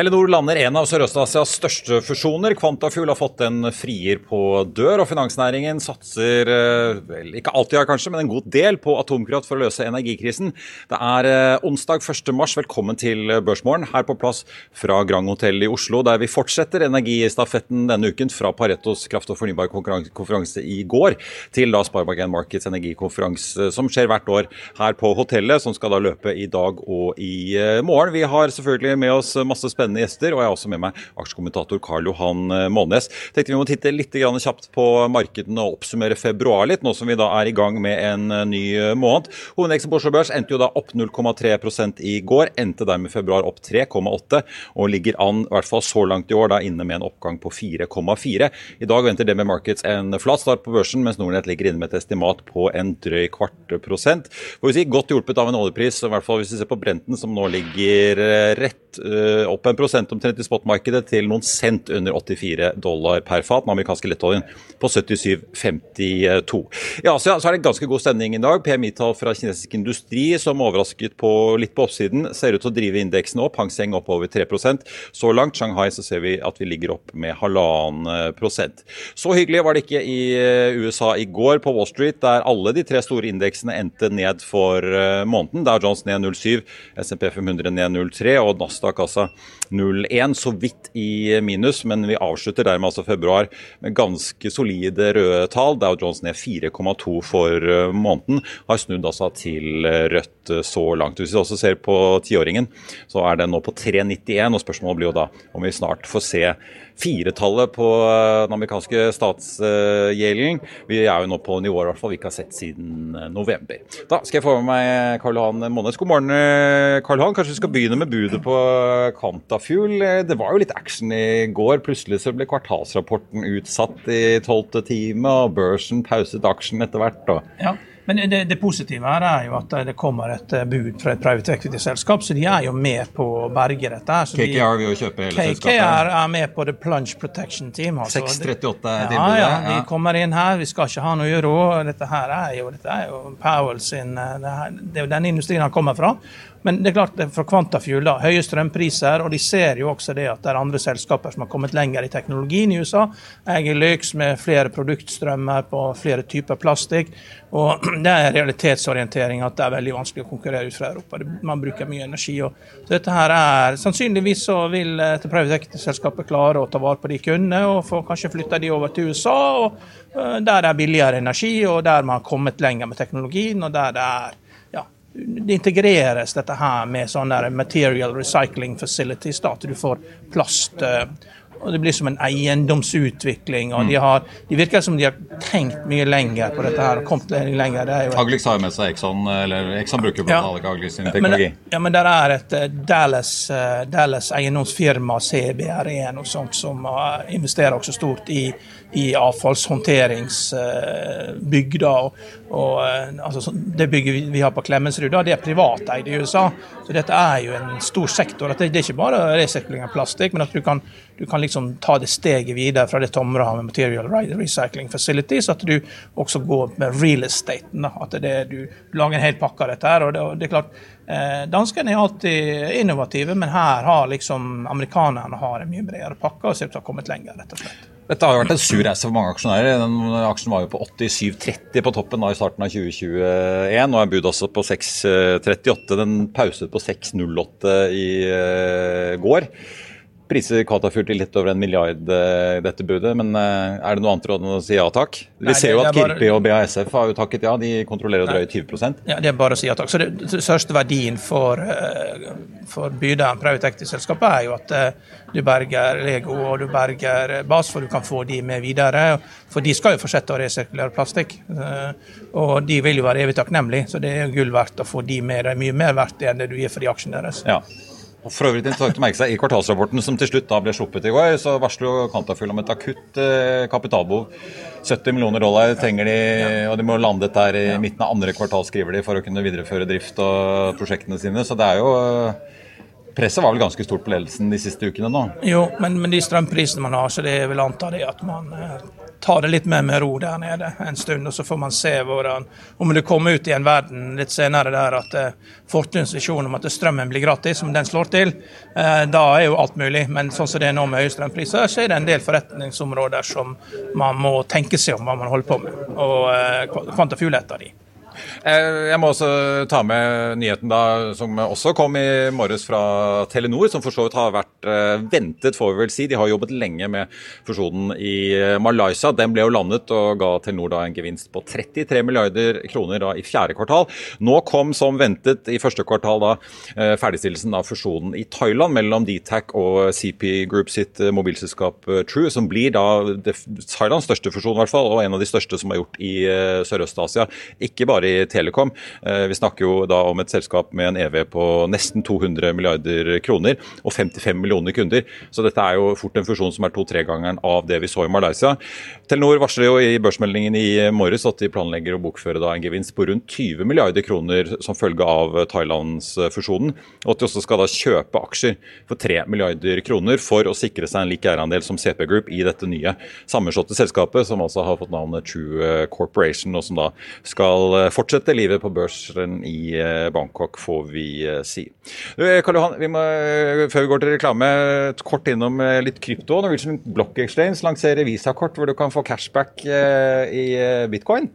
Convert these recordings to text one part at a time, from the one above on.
Telenor lander en av Sørøst-Asias største fusjoner. Quantafuel har fått en frier på dør, og finansnæringen satser eh, vel, ikke alltid, kanskje, men en god del på atomkraft for å løse energikrisen. Det er eh, onsdag 1. mars. Velkommen til Børsmorgen her på plass fra Grand Hotel i Oslo, der vi fortsetter energistafetten denne uken fra Paretos kraft- og fornybarkonferanse i går til da Sparebank1 Markets energikonferanse, som skjer hvert år her på hotellet, som skal da løpe i dag og i eh, morgen. Vi har selvfølgelig med oss masse spennende spennende gjester. Og jeg har også med meg aksjekommentator Karl Johan eh, Månes. Tenkte vi må titte litt kjapt på markedene og oppsummere februar litt, nå som vi da er i gang med en eh, ny eh, måned. Hovedindeksen på Oslo Børs endte jo da opp 0,3% i går. Endte dermed februar opp 3,8 og ligger an, i hvert fall så langt i år, da inne med en oppgang på 4,4. I dag venter det med Markets en flat start på børsen, mens Nordnett ligger inne med et estimat på en drøy kvart prosent. Får vi si, Godt hjulpet av en oljepris, i hvert fall hvis vi ser på Brenten, som nå ligger rett uh, opp en prosent omtrent i spotmarkedet til noen cent under 84 dollar per fat. Den amerikanske lettoljen på 77,52. I Asia så er det ganske god stemning i dag. PMI-tall fra kinesisk industri som overrasket på litt på oppsiden, ser ut til å drive indeksen opp. Hang Seng opp over 3% Så langt Shanghai så ser vi at vi ligger opp med halvannen prosent. Så hyggelig var det ikke i eh, USA i går på Wall Street, der alle de tre store indeksene endte ned for eh, måneden. Dow Jones ned 0,7, SMP 500 ned 0,3 og Nasdaq altså 0,1, så vidt i minus, men vi avslutter dermed altså februar med ganske solide røde tall. Dow Jones ned 4,2 for eh, måneden, har snudd altså til rødt eh, så langt. Hvis vi også ser på tiåringen, så er den nå på 3,91, og spørsmålet blir jo da om vi snart får se firetallet på eh, den amerikanske statsgjelden. Vi er jo nå på nivåer fall vi ikke har sett siden november. Da skal jeg få med meg Karl Johan Månes. God morgen, Karl Johan. Kanskje vi skal begynne med budet på Quantafuel. Det var jo litt action i går. Plutselig så ble kvartalsrapporten utsatt i tolvte time, og børsen pauset aksjen etter hvert. Og... Ja. Men det, det, positive her er jo at det kommer et eh, bud fra et private equity-selskap, så de er jo med på å berge dette. her. KKR vil jo kjøpe hele KKR selskapet? KKR er med på The Plunge Protection Team. Altså. 638 er tilbudet? Ja, ja, de kommer inn her. Vi skal ikke ha noe uro. Dette her er jo, dette er jo Powell sin eh, det, her, det er jo den industrien han kommer fra. Men det er klart, fra Quantafuel, da, høye strømpriser, og de ser jo også det at det er andre selskaper som har kommet lenger i teknologien i USA. Jeg er lyks med flere produktstrømmer på flere typer plastikk. Og det er realitetsorientering at det er veldig vanskelig å konkurrere ut fra Europa. Man bruker mye energi. Og, så dette her er, Sannsynligvis så vil et private equity-selskapet klare å ta vare på de kundene og få kanskje flytte de over til USA, og, uh, der det er billigere energi, og der man har kommet lenger med teknologien, og der det er det integreres dette her med sånne material recycling facilities. da, At du får plast eh, og Det blir som en eiendomsutvikling. og de, mm. har, de virker som de har tenkt mye lenger på dette. her og kommet lenger. Det jo Haglix har jo med seg Exxon, eller Exxon bruker annet ja. Haglix sin teknologi. Men, ja, men der er et uh, Dallas, uh, Dallas eiendomsfirma, CBR1, og sånt, som investerer også stort i, i avfallshåndteringsbygda. og, og altså, Det bygget vi har på Klemetsrud, det er privateid i USA. Så dette er jo en stor sektor. Det, er ikke bare resirkulering av plastikk, men at du kan, du kan liksom ta det steget videre fra det Tomre har med Material Recycling Facilities, at du også går med real estate. Da. At det, du lager en hel pakke av dette. her, og det, og det er klart, eh, Danskene er alltid innovative, men her har liksom amerikanerne har en mye bredere pakke og ser ut til å ha kommet lenger. rett og slett. Dette har jo vært en sur reise for mange aksjonærer. Den Aksjen var jo på 87,30 på toppen da i starten av 2021. Nå er bud også på 6,38. Den pauset på 6,08 i uh, går priser Katafjord til litt over en milliard, uh, dette budet. Men uh, er det noe annet råd enn å si ja takk? Vi Nei, ser jo at bare... Kirpi og BASF har jo takket ja. De kontrollerer drøyt 20 Ja, Det er bare å si ja takk. Så det, det største verdien for, uh, for bydelen private equity-selskapet er jo at du berger Lego og du berger Bas, for du kan få de med videre. For de skal jo fortsette å resirkulere plastikk. Og de vil jo være evig takknemlige, så det er gull verdt å få de med. Det er mye mer verdt enn det du gir for de aksjene deres. Ja. Og for øvrig interessant å merke seg, I kvartalsrapporten som til slutt da ble sluppet i går, så varsler jo Kantafull om et akutt eh, kapitalbehov. 70 millioner dollar trenger de, og de må lande her i midten av andre kvartal, skriver de, for å kunne videreføre drift og prosjektene sine. Så det er jo eh, Presset var vel ganske stort på ledelsen de siste ukene nå? Jo, men med de strømprisene man har, så det er vel anta det at man eh, ta det litt mer med ro der nede en stund, og så får man se hvordan Om det kommer ut i en verden litt senere der at eh, Fortuns visjon om at strømmen blir gratis, om den slår til, eh, da er jo alt mulig. Men sånn som det er nå med høye strømpriser, så er det en del forretningsområder som man må tenke seg om hva man holder på med. Og eh, Kvantafugl er et av de. Eh, jeg må også ta med nyheten da, som også kom i morges fra Telenor, som for så vidt har vært eh, ventet, får vi vel si. De har jobbet lenge med fusjonen i eh, Malaysia. Den ble jo landet og ga Telenor da en gevinst på 33 milliarder kroner da i fjerde kvartal. Nå kom som ventet i første kvartal da ferdigstillelsen av fusjonen i Thailand mellom Dtac og CP Group sitt mobilselskap True, som blir da Thailands største fusjon, i hvert fall, og en av de største som er gjort i Sørøst-Asia. Ikke bare i Telekom. Eh, vi snakker jo da om et selskap med en EV på nesten 200 milliarder kroner og 55 millioner kunder. Så dette er jo fort en fusjon som er to-tregangeren av det vi så i Malaysia. Telenor varsler jo i børsmeldingen i morges at de planlegger å bokføre da en gevinst på rundt 20 milliarder kroner som følge av Thailandsfusjonen, og at de også skal da kjøpe aksjer for 3 milliarder kroner for å sikre seg en lik eierandel som CP Group i dette nye sammenslåtte selskapet, som altså har fått navnet True Corporation, og som da skal fortsette livet på børsen i eh, Bangkok, får vi si. si. Karl Johan, vi må, eh, før vi går til reklame, kort innom litt krypto. Norwegian Block Exchange lanserer visakort hvor du kan få cashback i bitcoin.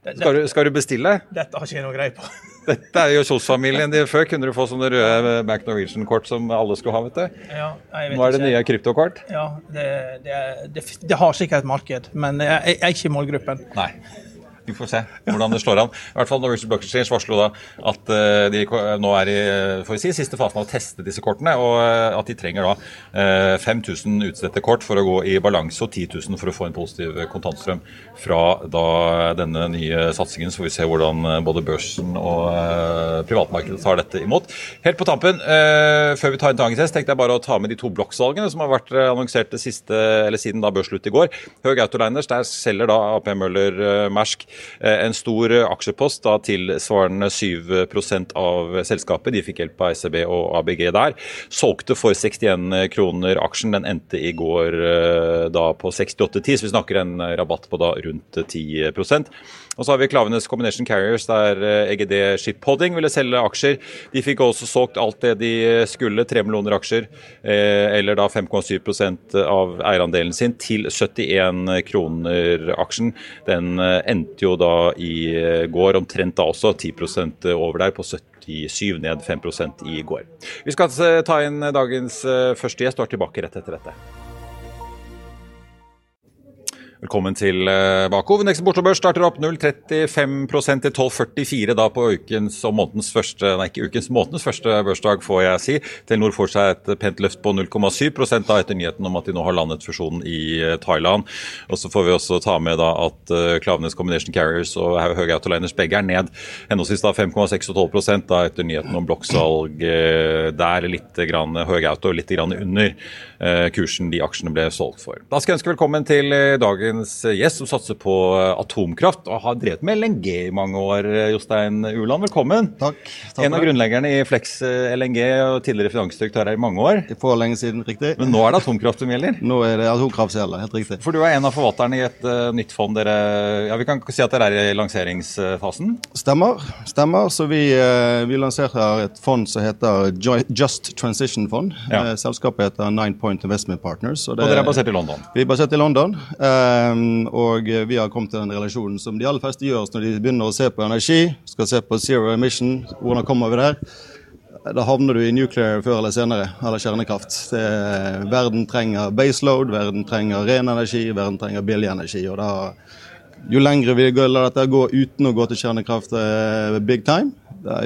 Skal du, skal du bestille? Dette har ikke jeg noe greie på. Dette er jo Kjos-familien. Før kunne du få sånne røde Mac Norwegian-kort som alle skulle ha. vet du. Ja, vet Nå er det nye kryptokort. Ja, det, det, det, det, har sikkert et marked, men jeg, jeg er ikke i målgruppen. Nei. Vi får se hvordan det slår an. I hvert fall Norwegian Block Exchange varslo at eh, de nå er i får vi si, siste fasen av å teste disse kortene, og eh, at de trenger da 5000 eh, utstedte kort for å gå i balanse og 10 000 for å få en positiv kontantstrøm fra da denne nye satsingen. Så får vi se hvordan både børsen og privatmarkedet tar dette imot. Helt på tampen, før vi tar en dagens tenkte jeg bare å ta med de to blokksalgene som har vært annonsert siste, siden da børsslutt i går. Høg Autoliners, der selger da AP Møller Mersk Eh, en stor aksjepost da, tilsvarende 7% av selskapet. De fikk hjelp av SEB og ABG der. Solgte for 61 kroner aksjen. Den endte i går eh, da på 68,10, så vi snakker en rabatt på da rundt 10 og så har vi Klavenes Combination Carriers, der EGD eh, e Shipholding ville selge aksjer. De fikk også solgt alt det de skulle, 3 millioner aksjer, eller da 5,7 av eierandelen sin, til 71 kroner aksjen. Den endte jo da i eh, går omtrent da også 10% over der, på 77, ned 5 i går. Vi skal ta inn dagens eh, første gjest og er tilbake rett etter dette. Velkommen tilbake. Hovedindeksen på Oslo Børs starter opp 0,35% til 12,44 da på ukens og månedens første nei ikke ukens, månedens første børsdag, får jeg si. Telenor får seg et pent løft på 0,7 da etter nyheten om at de nå har landet fusjonen i eh, Thailand. Og Så får vi også ta med da at uh, Klavenes Combination Carriers og Høge Autoliners begge er ned henholdsvis 5,6 og 12 da etter nyheten om blokksalg der. Litt grann Høge Auto litt grann under kursen de aksjene ble solgt for. Da skal jeg ønske velkommen til dagen dagens gjest, som satser på atomkraft og har drevet med LNG i mange år. Jostein Uland, velkommen. Takk. Takk en av grunnleggerne i Flex LNG og tidligere finansdirektør her i mange år. For lenge siden, riktig. Men nå er det atomkraft som gjelder? Nå er det atomkraft som gjelder, helt riktig. For du er en av forvalterne i et uh, nytt fond. Dere, ja, Vi kan si at dere er i lanseringsfasen? Stemmer. stemmer. Så vi, uh, vi lanserer et fond som heter Just Transition Fond. Ja. Uh, selskapet heter Nine Point Investment Partners. Og, det, og dere er basert i London? Vi er basert i London. Um, og vi har kommet til den relasjonen som de aller fleste gjør når de begynner å se på energi, skal se på zero emission, hvordan kommer vi der? Da havner du i nuclear før eller senere, eller kjernekraft. Verden trenger baseload, verden trenger ren energi, verden trenger billig energi. og da jo lengre vi lar dette gå uten å gå til kjernekraft eh, big time,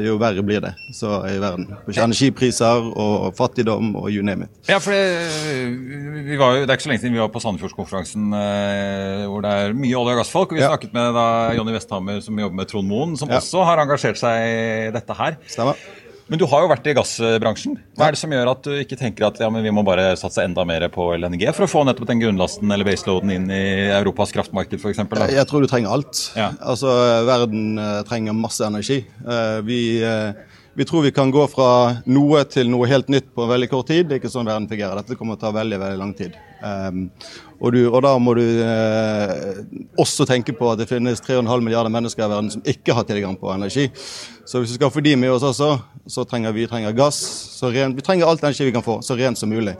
jo verre blir det så i verden. På energipriser og fattigdom og you name it. Ja, for det, vi var jo, det er ikke så lenge siden vi var på Sandefjordskonferansen eh, hvor det er mye olje- og gassfolk. og Vi ja. snakket med da Jonny Vesthammer som jobber med Trond Moen, som ja. også har engasjert seg i dette her. Stemmer. Men du har jo vært i gassbransjen. Hva er det som gjør at du ikke tenker at ja, vi må bare satse enda mer på LNG for å få nettopp den grunnlasten eller baseloaden inn i Europas kraftmarked f.eks.? Jeg tror du trenger alt. Ja. Altså, Verden uh, trenger masse energi. Uh, vi, uh, vi, tror vi kan gå fra noe til noe helt nytt på veldig kort tid. Det er ikke sånn verden fungerer. Dette kommer til å ta veldig veldig lang tid. Um, og, du, og, da må du også tenke på at det finnes 3,5 milliarder mennesker i verden som ikke har tilgang på energi. Så hvis vi skal få de med oss også, så trenger vi trenger gass. Ren, vi trenger alt energi vi kan få, så rent som mulig.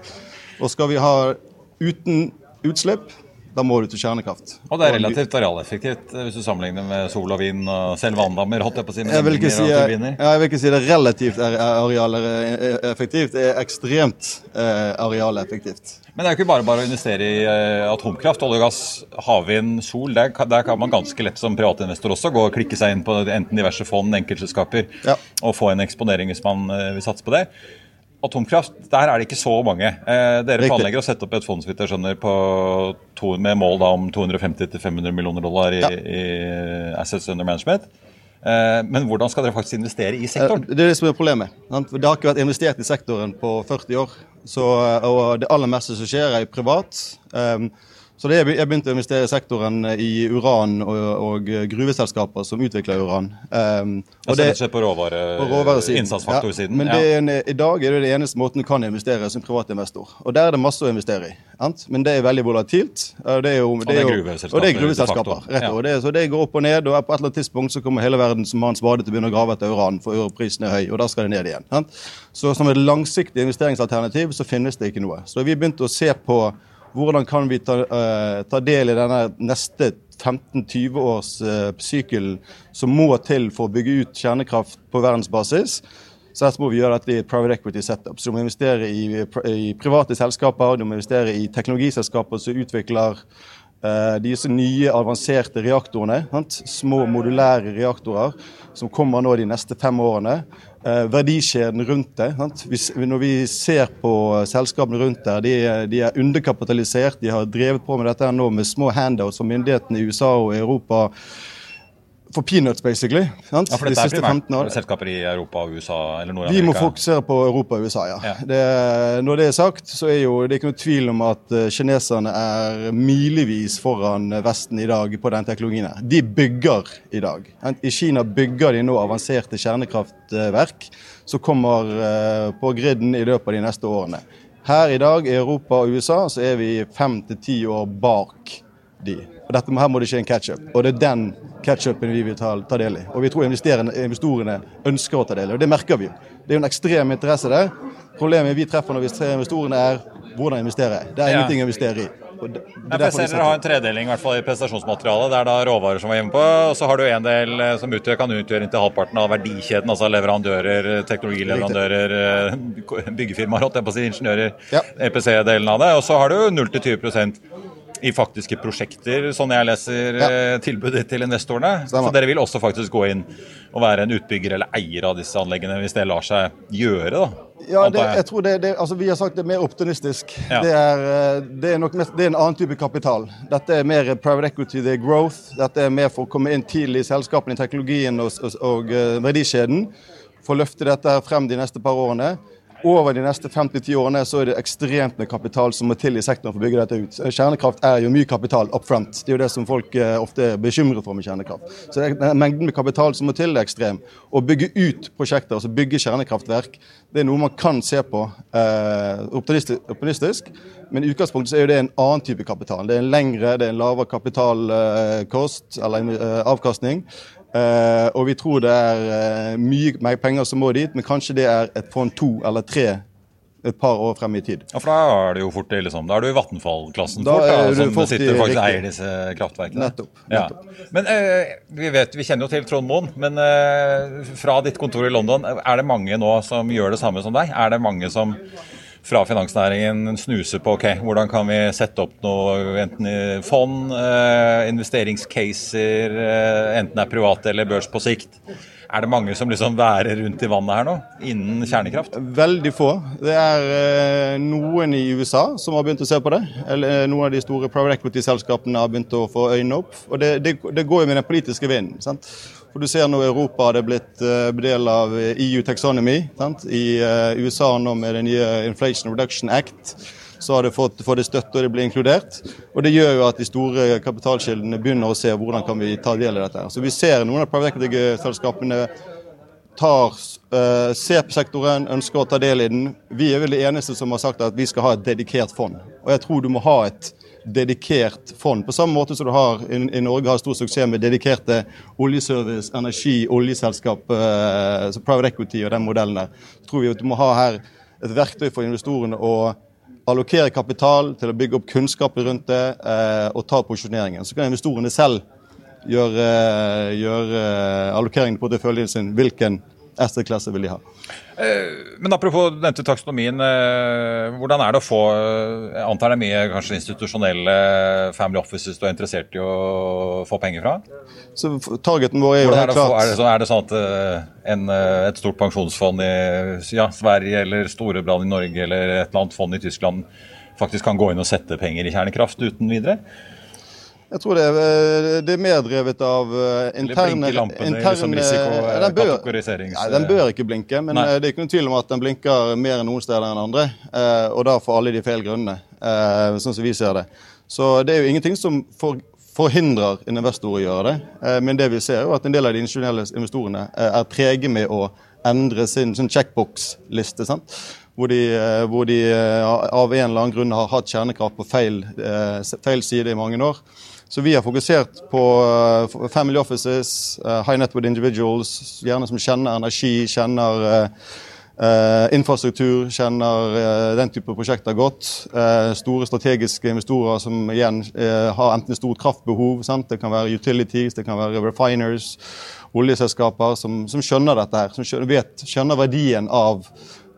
Og skal vi ha uten utslipp, da må du til kjernekraft. Og det er relativt arealeffektivt eh, hvis du sammenligner med sol og vind og selv vanndammer? holdt Jeg på å si, jeg vil, si, jeg, jeg vil ikke si det er relativt arealeffektivt, det er ekstremt eh, arealeffektivt. Men det er jo ikke bare bare å investere i uh, atomkraft, olje gass, havvind, sol. Der, der, kan man ganske lett som privatinvestor også gå og klikke seg inn på enten diverse fond, enkeltselskaper, ja. og få en eksponering hvis man vil satse på det. Atomkraft, der er det ikke så mange. Eh, dere planlegger å sette opp et fond så vidt jeg skjønner, to, med mål da, om 250-500 millioner dollar i, ja. i assets under management. Eh, men hvordan skal dere faktisk investere i sektoren? Det er det som er problemet. Det har ikke vært investert i sektoren på 40 år. Så, og det aller meste som skjer, er privat. Um, så det, Jeg begynte å investere i sektoren i uran og, og gruveselskaper som utvikler uran. Um, og det, altså, på, råvare, på råvaresiden. Innsatsfaktorsiden. Ja, men ja. en, i dag er det det eneste måten du kan investere som privatinvestor. Og der er det masse å investere i. Ant? Men det er veldig volatilt. Det er, jo, det er, og det er gruveselskaper. rett og det, Så det går opp og ned, og på et eller annet tidspunkt så kommer hele verden som har en spade til å begynne å grave etter uran, for europrisen er høy, og da skal det ned igjen. Ant? Så som et langsiktig investeringsalternativ så finnes det ikke noe. Så vi begynte å se på hvordan kan vi ta, uh, ta del i denne neste 15-20 års uh, sykkel som må til for å bygge ut kjernekraft på verdensbasis? Så må vi gjøre dette i et private equity setup. Så du må investere i, i private selskaper, du må investere i teknologiselskaper som utvikler disse nye, avanserte reaktorene. Sant? Små modulære reaktorer som kommer nå de neste fem årene eh, verdikjeden rundt det. Hvis, når vi ser på selskapene rundt der, de, de, er underkapitalisert. De har drevet på med dette nå med små handouts som myndighetene i USA og Europa for peanuts, basically. Sant? Ja, for dette de er primært selskaper i Europa og USA eller Nord-Amerika? Vi må fokusere på Europa og USA, ja. ja. Det, når det er sagt, så er jo det er ikke noe tvil om at uh, kineserne er milevis foran Vesten i dag på den teknologien. her. De bygger i dag. I Kina bygger de nå avanserte kjernekraftverk som kommer uh, på griden i løpet av de neste årene. Her i dag, i Europa og USA, så er vi fem til ti år bak de. Og dette, Her må det skje en catch-up. Og det er den catch-upen vi vil ta, ta, del i. Og vi tror investorene ønsker å ta del i, og det merker vi. Det er jo en ekstrem interesse der. Problemet vi treffer når vi ser investorene, er hvordan investere. Det er ja. ingenting å investere i. Det, det jeg ser dere har en tredeling i hvert fall i prestasjonsmaterialet. Det er da råvarer som var hjemme på, og så har du en del eh, som utgjør, kan utgjøre inntil halvparten av verdikjeden. Altså leverandører, teknologileverandører, eh, byggefirmaer, holdt jeg på å si, ingeniører. Ja. EPC-delen av det. Og så har du 0-20 i faktiske prosjekter, sånn jeg leser ja. Eh, tilbudet til investorene. Stemmer. Så dere vil også faktisk gå inn og være en utbygger eller eier av disse anleggene, hvis det lar seg gjøre? da? Ja, det, jeg tror det, det, altså Vi har sagt det er mer optimistisk. Ja. Det, er, eh, det, er nok mest, det er en annen type kapital. Dette er mer private equity, det er growth. Dette er mer for å komme inn tidlig i selskapene, i teknologien og, og, og uh, verdikjeden. For å løfte dette frem de neste par årene. Over de neste 50-10 årene så er det ekstremt med kapital som må til i sektoren for å bygge dette ut. Kjernekraft er jo mye kapital up front. Det er jo det som folk eh, ofte er bekymret for med kjernekraft. Så det er, Mengden med kapital som må til, er ekstrem. Å bygge ut prosjekter, altså bygge kjernekraftverk, det er noe man kan se på eh, optimistisk, men i utgangspunktet så er det en annen type kapital. Det er en lengre, det er en lavere kapitalkost, eller eh, avkastning. Uh, og vi tror det er uh, mye mer penger som må dit, men kanskje det er et fond to eller tre et par år frem i tid. Ja, for Da er det jo fort liksom, da er du i Vattenfall-klassen fort, da, som fort sitter faktisk eier disse kraftverkene. Nettopp. nettopp. Ja. Men uh, vi, vet, vi kjenner jo til Trond Moen, men fra ditt kontor i London, er det mange nå som gjør det samme som deg? Er det mange som fra finansnæringen snuse på ok, hvordan kan vi sette opp noe, enten i fond, eh, investeringscaser, eh, enten det er private eller børs på sikt. Er det mange som liksom værer rundt i vannet her nå, innen kjernekraft? Veldig få. Det er eh, noen i USA som har begynt å se på det. Eller noen av de store private equity-selskapene har begynt å få øynene opp. Og det, det, det går jo med den politiske vinden. sant? For Du ser nå Europa det er blitt uh, del av EU taxonomy. Sant? I uh, USA nå med den nye Inflation Reduction Act så har det fått, fått det støtte og det blir inkludert. Og Det gjør jo at de store kapitalkildene begynner å se hvordan kan vi ta del i dette. Så Vi ser noen av private tar, uh, ser på sektoren, ønsker å ta del i den. Vi er vel de eneste som har sagt at vi skal ha et dedikert fond. Og jeg tror du må ha et dedikert fond. På samme måte som du har i, Norge har stor suksess med dedikerte oljeservice, energi, oljeselskap, eh, private equity og den modellen der. Så tror vi at du må ha her et verktøy for investorene å allokere kapital til å bygge opp kunnskap rundt det eh, og ta posisjoneringen. Så kan investorene selv gjøre, gjøre allokeringen på porteføljen sin. Hvilken asset-klasse vil de ha. Eh, men apropos nevnte taksonomien. Eh, hvordan er det å få eh, Jeg antar det er mye kanskje institusjonelle family offices du er interessert i å få penger fra? Så Targeten vår er jo helt klart er det, sånn, er det sånn at en, et stort pensjonsfond i ja, Sverige eller Storebrand i Norge eller et eller annet fond i Tyskland faktisk kan gå inn og sette penger i kjernekraft uten videre? Jeg tror det er, eh, det er mer drevet av Eller blinker interne liksom risikokategorisering? Nei, den bør ikke blinke, men Nei. det er ikke noen tvil om at den blinker mer enn noen steder enn andre. Og da for alle de feil grunnene, sånn som vi ser det. Så det er jo ingenting som for, forhindrer en investor å gjøre det. men det vi ser er jo at en del av de institusjonelle investorene er trege med å endre sin, sin checkbox-liste. Hvor de, hvor de, av en eller annen grunn har hatt kjernekraft på feil, feil side i mange år. Så vi har fokusert på uh, family offices, uh, high network individuals, gjerne som kjenner energi, kjenner uh, infrastruktur, kjenner den type prosjekter godt. store strategiske investorer som igjen har enten stort kraftbehov, sant? det kan være utilities, det kan være refiners, oljeselskaper som, som skjønner dette her, som skjønner, vet, skjønner verdien av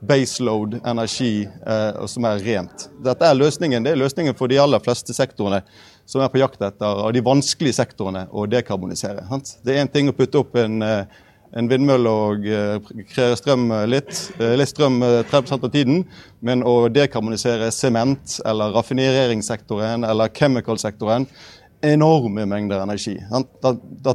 baseload energi eh, som er rent. Dette er løsningen, Det er løsningen for de aller fleste sektorene som er på jakt etter av de vanskelige sektorene å dekarbonisere. Det er én ting å putte opp en, eh, en vindmølle og uh, kreere strøm litt, litt strøm 30 av tiden, men å dekarbonisere sement eller raffineringssektoren eller chemical-sektoren enorme mengder energi. Da, da,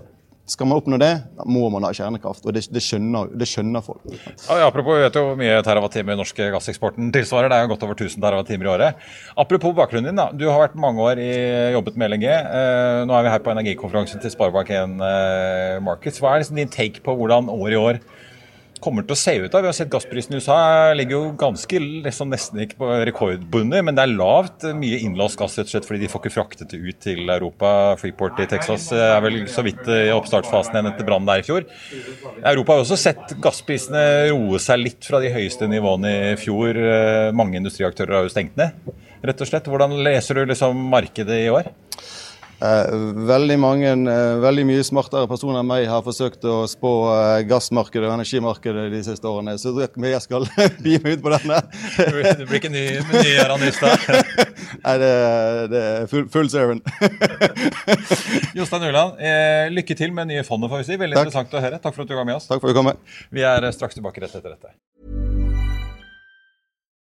skal man oppnå det, da må man ha kjernekraft. Og det, det, skjønner, det skjønner, folk. Ja, apropos, vi vet jo hvor mye terawattimer norske gasseksporten tilsvarer. Det er jo godt over 1000 terawattimer i året. Apropos bakgrunnen din. da, Du har vært mange år i jobbet med LNG. Eh, nå er vi her på energikonferansen til Sparebank1 eh, Markets. Hva er liksom din take på hvordan år i år kommer til å se ut. da. Vi har sett gassprisen i USA ligger jo ganske liksom nesten ikke på rekordbundet, men det er lavt. Mye innlåst gass rett og slett fordi de får ikke fraktet det ut til Europa. Freeport i Texas er vel så vidt i oppstartsfasen igjen etter brannen der i fjor. Europa har også sett gassprisene roe seg litt fra de høyeste nivåene i fjor. Mange industriaktører har jo stengt ned, rett og slett. Hvordan leser du liksom markedet i år? Eh, veldig mange, eh, veldig mye smartere personer enn meg har forsøkt å spå eh, gassmarkedet og energimarkedet de siste årene, så jeg tror jeg skal bi meg ut på denne. Det blir ikke ny, ny? Nei, det, det, er full, full seven. Jostein Uland, lykke til med nye fondet, får vi si. Veldig Takk. interessant å høre. Takk for at du var med oss. Takk for at du kom med. Vi er straks tilbake rett etter dette.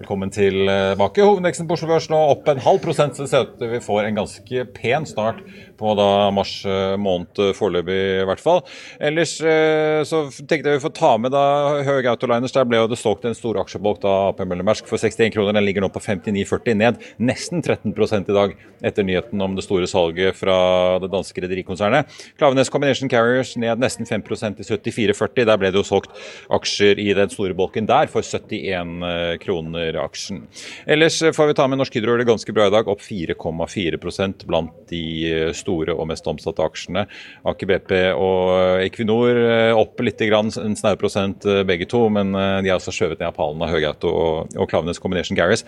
Velkommen tilbake. Hovedindeksen på Oslo Børs nå opp en halv prosent, så det ser ut til vi får en ganske pen start på da mars eh, måned foreløpig, i hvert fall. Ellers eh, så tenkte jeg vi får ta med da Høge Autoliners. Der ble jo det solgt en stor aksjebolk da AP Møller Mersk for 61 kroner. Den ligger nå på 59,40, ned nesten 13 i dag etter nyheten om det store salget fra det danske rederikonsernet. Klavenes Combination Carriers ned nesten 5% til 74,40. Der ble det jo solgt aksjer i den store bolken der for 71 eh, kroner aksjen. Ellers får vi ta med Norsk Hydro det ganske bra i dag, opp 4,4% blant de store og mest omsatte aksjene. Aker BP og Equinor eh, opp litt, grann, en snau prosent eh, begge to, men eh, de har altså skjøvet ned av pallen av Høgauto og, og Klavenes Combination Garris.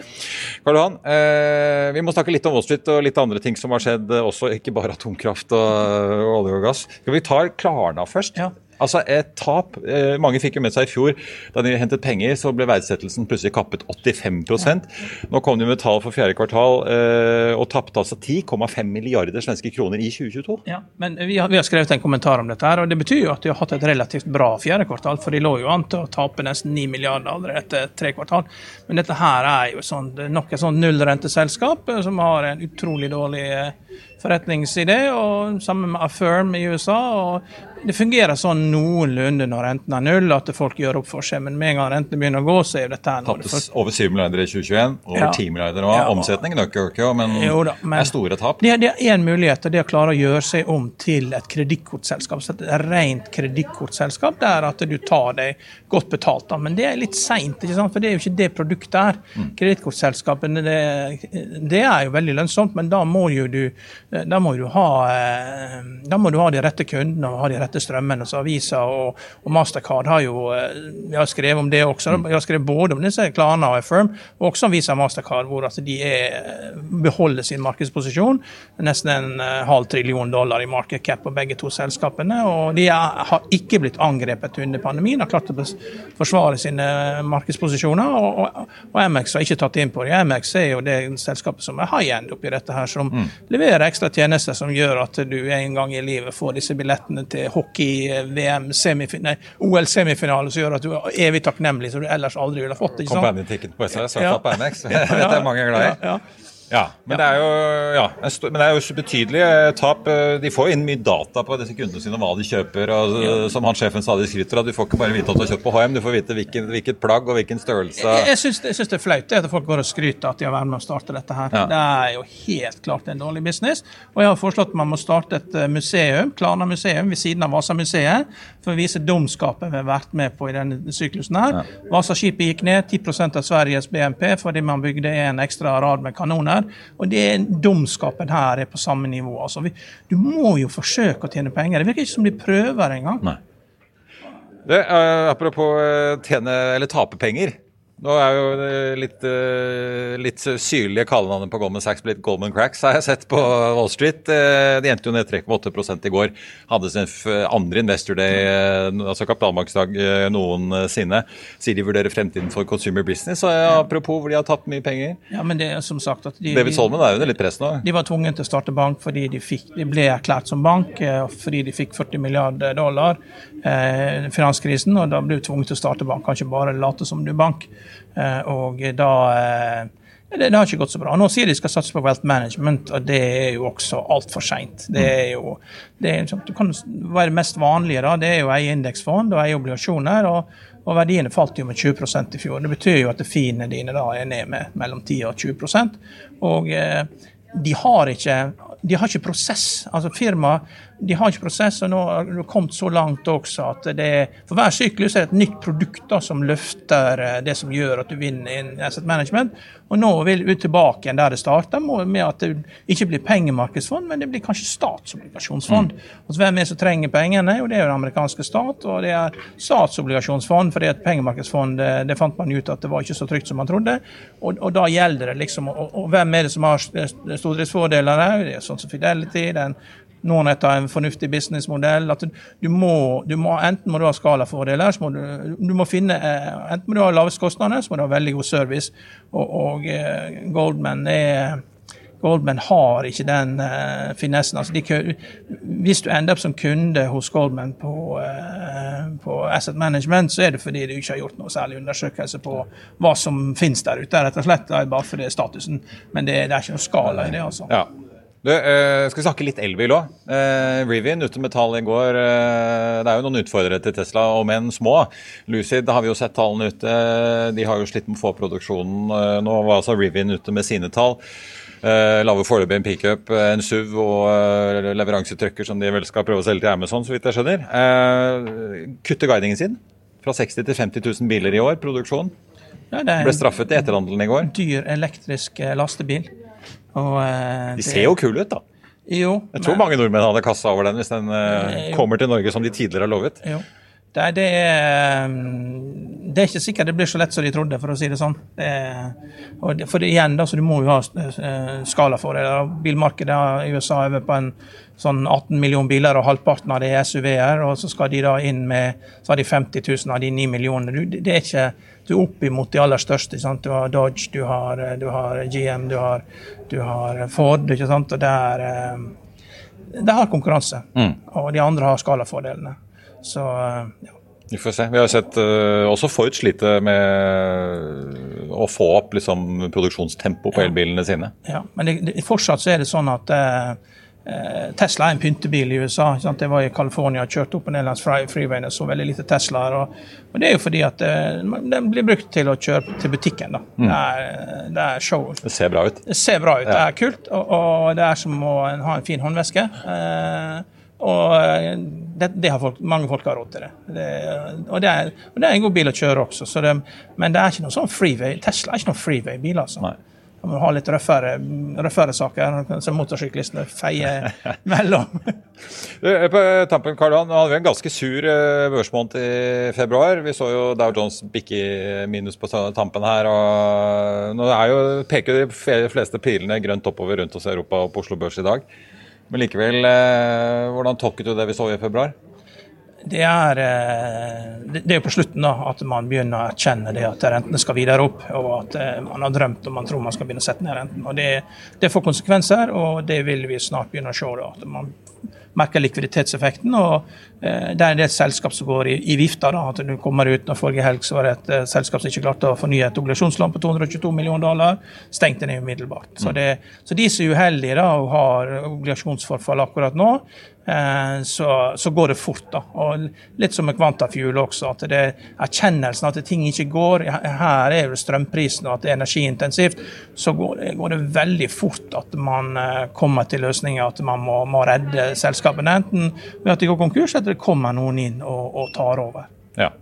Karl Johan, eh, vi må snakke litt om Wall Street og litt andre ting som har skjedd også, ikke bare atomkraft og olje og gass. Skal vi ta Klarna først? Ja. Altså et tap. Eh, mange fikk jo med seg i fjor da de hentet penger, så ble verdsettelsen plutselig kappet 85% Nå kom de med tall for fjerde kvartal eh, og tapte altså 10,5 milliarder svenske kroner i 2022. Ja, men vi har, vi har, skrevet en kommentar om dette, her, og det betyr jo at de har hatt et relativt bra fjerde kvartal. For de lå jo an til å tape nesten 9 milliarder allerede etter tre kvartal. Men dette her er jo sånn, nok et sånn nullrenteselskap eh, som har en utrolig dårlig forretningsidé, og sammen med Affirm i USA. og det fungerer sånn noenlunde når renten er null, at folk gjør opp for seg. Men med en gang rentene begynner å gå, så er dette her Taptes over 7 milliarder i 2021, over ja. 10 milliarder nå. Ja, Omsetningen øker jo ikke, men, jo da, men det er store tap. Det, det er én mulighet, og det er å klare å gjøre seg om til et kredittkortselskap. Et rent kredittkortselskap der at du tar deg godt betalt. Da. Men det er litt seint, for det er jo ikke det produktet er. Mm. Kredittkortselskapene, det, det, er jo veldig lønnsomt, men da må jo du, da må du ha, eh, da må du ha de rette kundene og ha de rette strømmene. strømmen. Så Avisa og, og, Mastercard har jo Jeg vi har skrevet om det også. Vi har skrevet både om disse Klana og Affirm, og også om Visa og Mastercard, hvor altså de er, beholder sin markedsposisjon. Nesten en halv trillion dollar i market cap på begge to selskapene. Og de er, har ikke blitt angrepet under pandemien, har klart å forsvare sine markedsposisjoner. Og, og, og, MX har ikke tatt inn på det. MX er jo det selskapet som er high end oppi dette her, som mm. leverer ekstra tjenester som gjør at du en gang i livet får disse billettene til hockey-VM OL-semifinale som gjør at du er evig takknemlig, som du ellers aldri ville fått. ikke sant? Companion ticket på SAS, ja. NX. på MX. Dette er mange glad i. Ja, ja. Ja, men, Det er jo, ja, men det er jo betydelige tap. De får inn mye data på disse kundene sine, hva de kjøper. og ja. Som han sjefen stadig skryter av, du får ikke bare vite at du har kjøpt på HM, du får vite hvilken, hvilket plagg og hvilken størrelse. Jeg, jeg syns det, det, er flaut at folk går og skryter at de har vært med å starte dette her. Ja. Det er jo helt klart en dårlig business. Og jeg har foreslått at man må starte et eh, museum, Klarna museum ved siden av Vasamuseet, for å vise dumskapen vi har vært med på i denne syklusen her. Ja. Vasaskipet gikk ned 10% av Sveriges BNP fordi man bygde en ekstra rad med kanoner her. Og det er dumskapen her er på samme nivå. Altså, vi, du må jo forsøke å tjene penger. Det virker ikke som de prøver engang. Nei. Det, uh, apropos uh, tjene eller tape penger. Nå er jo litt, eh, litt syrlige kallenavnet på Goldman Sachs blitt Goldman Cracks, har jeg sett på Wall Street. Eh, de endte jo ned 3,8 i går. Hadde sin andre Investor Day, eh, altså kapitalmarkedsdag, noensinne. Sier de vurderer fremtiden for consumer business. Apropos hvor de har tatt mye penger. Ja, men det er som sagt at de, David Solman er under litt press nå? De var tvunget til å starte bank fordi de, fikk, de ble erklært som bank fordi de fikk 40 milliarder dollar eh, finanskrisen, og da ble du tvunget til å starte bank. Kanskje bare late som du er bank. Eh, og da eh, det, det, har ikke gått så bra. Nå sier de skal satse på wealth management, og det er jo også altfor seint. Det er jo det er, det kan være det mest vanlige, da, det er jo eie indeksfond og eie obligasjoner. og, og verdiene falt jo med 20% i fjor. Det betyr jo at fiendene dine da er ned med mellom 10 og 20 Og eh, de har ikke de har ikke prosess. Altså firma de har ikke prosess, og nå har kommet så langt også at det for hver syklus er det et nytt produkt da, som løfter eh, det som gjør at du vinner in asset management. Og nå vil vi tilbake igjen der det starta, med at det ikke blir pengemarkedsfond, men det blir kanskje statsobligasjonsfond. Mm. Og Hvem er det som trenger pengene? Jo, det er jo den amerikanske stat, og det er statsobligasjonsfond. fordi at pengemarkedsfond det, det, fant man ut at det var ikke så trygt som man trodde. Og, og da gjelder det liksom og, og, hvem er det som har stordriftsfordeler? Det er sånn som Fidelity, den noen etter en fornuftig businessmodell. at du må, du må, Enten må du ha skalafordeler, må du, du, må finne, eh, enten må du ha lavest kostnader, så må du ha veldig god service. Og, og eh, Goldman, er, Goldman har ikke den uh, finessen. Altså de, hvis du ender opp som kunde hos Goldman på, uh, på, Asset Management, så er det fordi du ikke har gjort noe særlig undersøkelse på hva som finnes der ute. rett og slett bare fordi det er statusen. Men det, det er ikke noe skala i det. altså. Ja. Du, uh, skal vi snakke litt elbil òg? Uh, Rivian ute med tall i går. Uh, det er jo noen utfordrere til Tesla, om enn små. Lucid har vi jo sett tallene ute. De har jo slitt med å få produksjonen. nå var altså Rivian ute med sine tall. Uh, Lager foreløpig en pickup, en SUV og leveransetrucker som de vel skal prøve å selge til Amazon, så vidt jeg skjønner. kutter guidingen sin fra 60 til 50 000 biler i år, produksjon. Ja, Ble straffet i etterhandelen i går. Dyr elektrisk lastebil. Og, eh, de ser jo kule ut, da. Jo, jeg tror men, mange nordmenn hadde kassa over den hvis den eh, kommer til Norge som de tidligere har lovet. Jo. Det, det, er, mm, det, er, ikke sikkert det blir så lett som de trodde, for å si det sånn. Det er, for igjen, da, så Du må jo ha uh, skala for det. Bilmarkedet i USA er på en sånn 18 millioner biler, og halvparten av det er SUV-er. Og så skal de da inn med så har de 50 000 av de 9 millionene. Det, er ikke du er opp imot de aller største. Sant? Du har Dodge, du har, du har GM, du har, du har, Ford. ikke sant? Og det er, eh, det har konkurranse. Mm. Og de andre har skalafordelene. Så eh, ja. Vi får se. Vi har sett uh, også Ford slite med å få opp liksom, produksjonstempo på elbilene sine. Ja, Men det, det, fortsatt så er det sånn at uh, Tesla er en pyntebil i USA. det var i California kjørte opp og ned langs freewayen og så veldig lite Teslaer. Og, og, det er jo fordi at eh, den blir brukt til å kjøre til butikken. da. Mm. Det, er, det, er, show. Det ser bra ut. Det ser bra ut, ja. det er kult. Og, og, det er som å ha en fin håndveske. Eh, og eh, det, det, har folk, mange folk har råd til det. det og, det er, og, det er, en god bil å kjøre også. men det er ikke noe sånn freeway. Tesla er ikke noen freeway-bil. altså. Nei. Må ha litt røffere, røffere saker, så motorsyklistene feier mellom. På tampen, Karl Johan, hadde vi en ganske sur eh, børsmåned i februar. Vi så jo Dow Jones bikke minus på tampen her. og Nå jo, peker de fleste pilene grønt oppover rundt oss i Europa og på Oslo Børs i dag. Men likevel, eh, hvordan tolket du det vi så i februar? Det er, eh, det er jo på slutten da, at man begynner å erkjenne det at rentene skal videre opp, og at eh, man har drømt og man tror man skal begynne å sette ned renten. Og Det, det får konsekvenser, og det vil vi snart begynne å se. da, at man merker likviditetseffekten. og eh, Det er en del selskap som går i, i vifta. da, at du kommer ut, når Forrige helg så var det et selskap som ikke klarte å fornye et obligasjonslån på 222 millioner dollar. Stengte ned umiddelbart. Så, mm. det, så de som er uheldige da, og har obligasjonsforfall akkurat nå, så, så, går det fort. da. Og Litt som med kvantafuel også, at det er erkjennelsen at ting ikke går. Her er jo strømprisen og at det er energiintensivt. Så går det, går det veldig fort at man eh, kommer til løsninger at man må, må redde selskapene. Enten ved at de går konkurs, eller det kommer noen inn og, og tar over. Ja.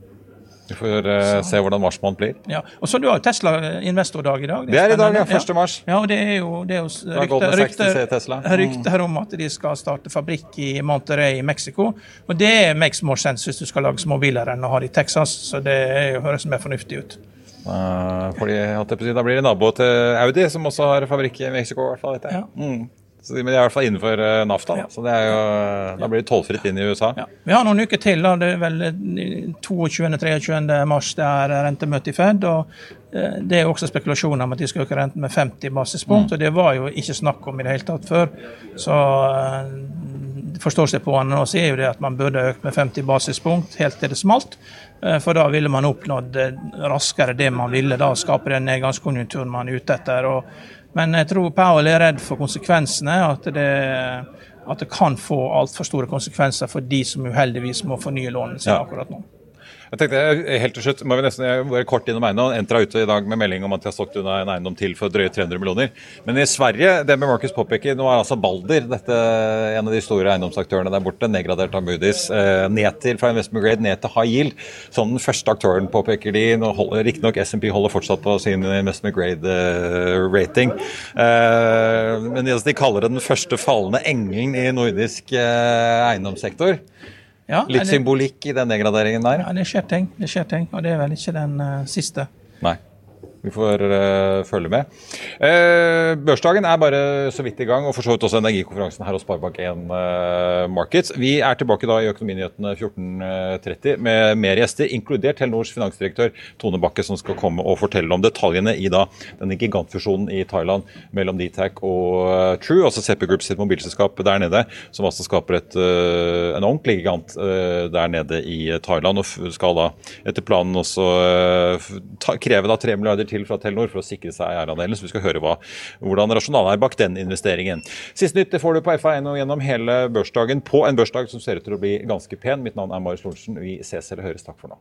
Vi får uh, se hvordan marsmannen blir. Ja, og så Du har jo Tesla investordag i dag. Det det er i dag, ja. 1. mars. Ja, og Det er jo, det er jo rykter, rykter, rykter om at de skal starte fabrikk i Monterrey i Mexico. Og Det makes more sense hvis du skal lage småbiler enn å ha det i Texas. Så det høres mer fornuftig ut. Uh, fordi, da blir det nabo til Audi, som også har fabrikk i Mexico. I hvert fall, vet jeg. Ja. Mm. Så, men de er i hvert fall innenfor uh, NAFTA, da. så jo, da blir det tollfritt inn i USA. Ja. Vi har noen uker til. da, Det er vel 22.-23. mars det er rentemøte i Fed. og Det er også spekulasjoner om at de skal øke renten med 50 basispunkt. Mm. og Det var jo ikke snakk om i det hele tatt før. Så forstår seg på han nå sier jo det at man burde økt med 50 basispunkt helt til det smalt. For da ville man oppnådd raskere det man ville, da skape den nedgangskonjunkturen man er ute etter. og men jeg tror Powell er redd for konsekvensene. At det, at det kan få altfor store konsekvenser for de som uheldigvis må fornye lånene sine akkurat nå. Jeg tenkte eh, helt til slutt, må vi nesten være kort innom eiendom. Entra ute i dag med melding om at de har solgt unna en eiendom til for drøye 300 millioner. Men i Sverige, det med Marcus påpeker, nå er altså Balder dette, en av de store eiendomsaktørene der borte, nedgradert av Moody's, eh, ned til, fra investment grade ned til high yield. Sånn den første aktøren, påpeker de. Riktignok SMP holder fortsatt på sin investment grade-rating. Eh, men de kaller det den første fallende engelen i nordisk eiendomssektor. Ja, Litt det, symbolikk i den degraderingen der? Ja, det skjer ting. Det skjer ting, og det er vel ikke den uh, siste. Nei. Vi får uh, følge med. Uh, børsdagen er bare så vidt i gang, og for så vidt også energikonferansen her hos Sparebank1 uh, Markets. Vi er tilbake da i Økonominyhetene 14.30 med mer gjester, inkludert Telenors finansdirektør Tone Bakke, som skal komme og fortelle om detaljene i da denne gigantfusjonen i Thailand mellom Dtac og True, altså CP Group sitt mobilselskap der nede, som altså skaper et, en ordentlig gigant der nede i Thailand, og skal da etter planen også ta, kreve da 3 milliarder til fra Telenor for å sikre seg eierandelen. Så vi skal høre hva, hvordan rasjonalet er bak den investeringen. Siste nytt får du på FA1 og gjennom hele børsdagen på en børsdag som ser ut til å bli ganske pen. Mitt navn er Marius Lorentzen. Vi ses eller høres. Takk for nå.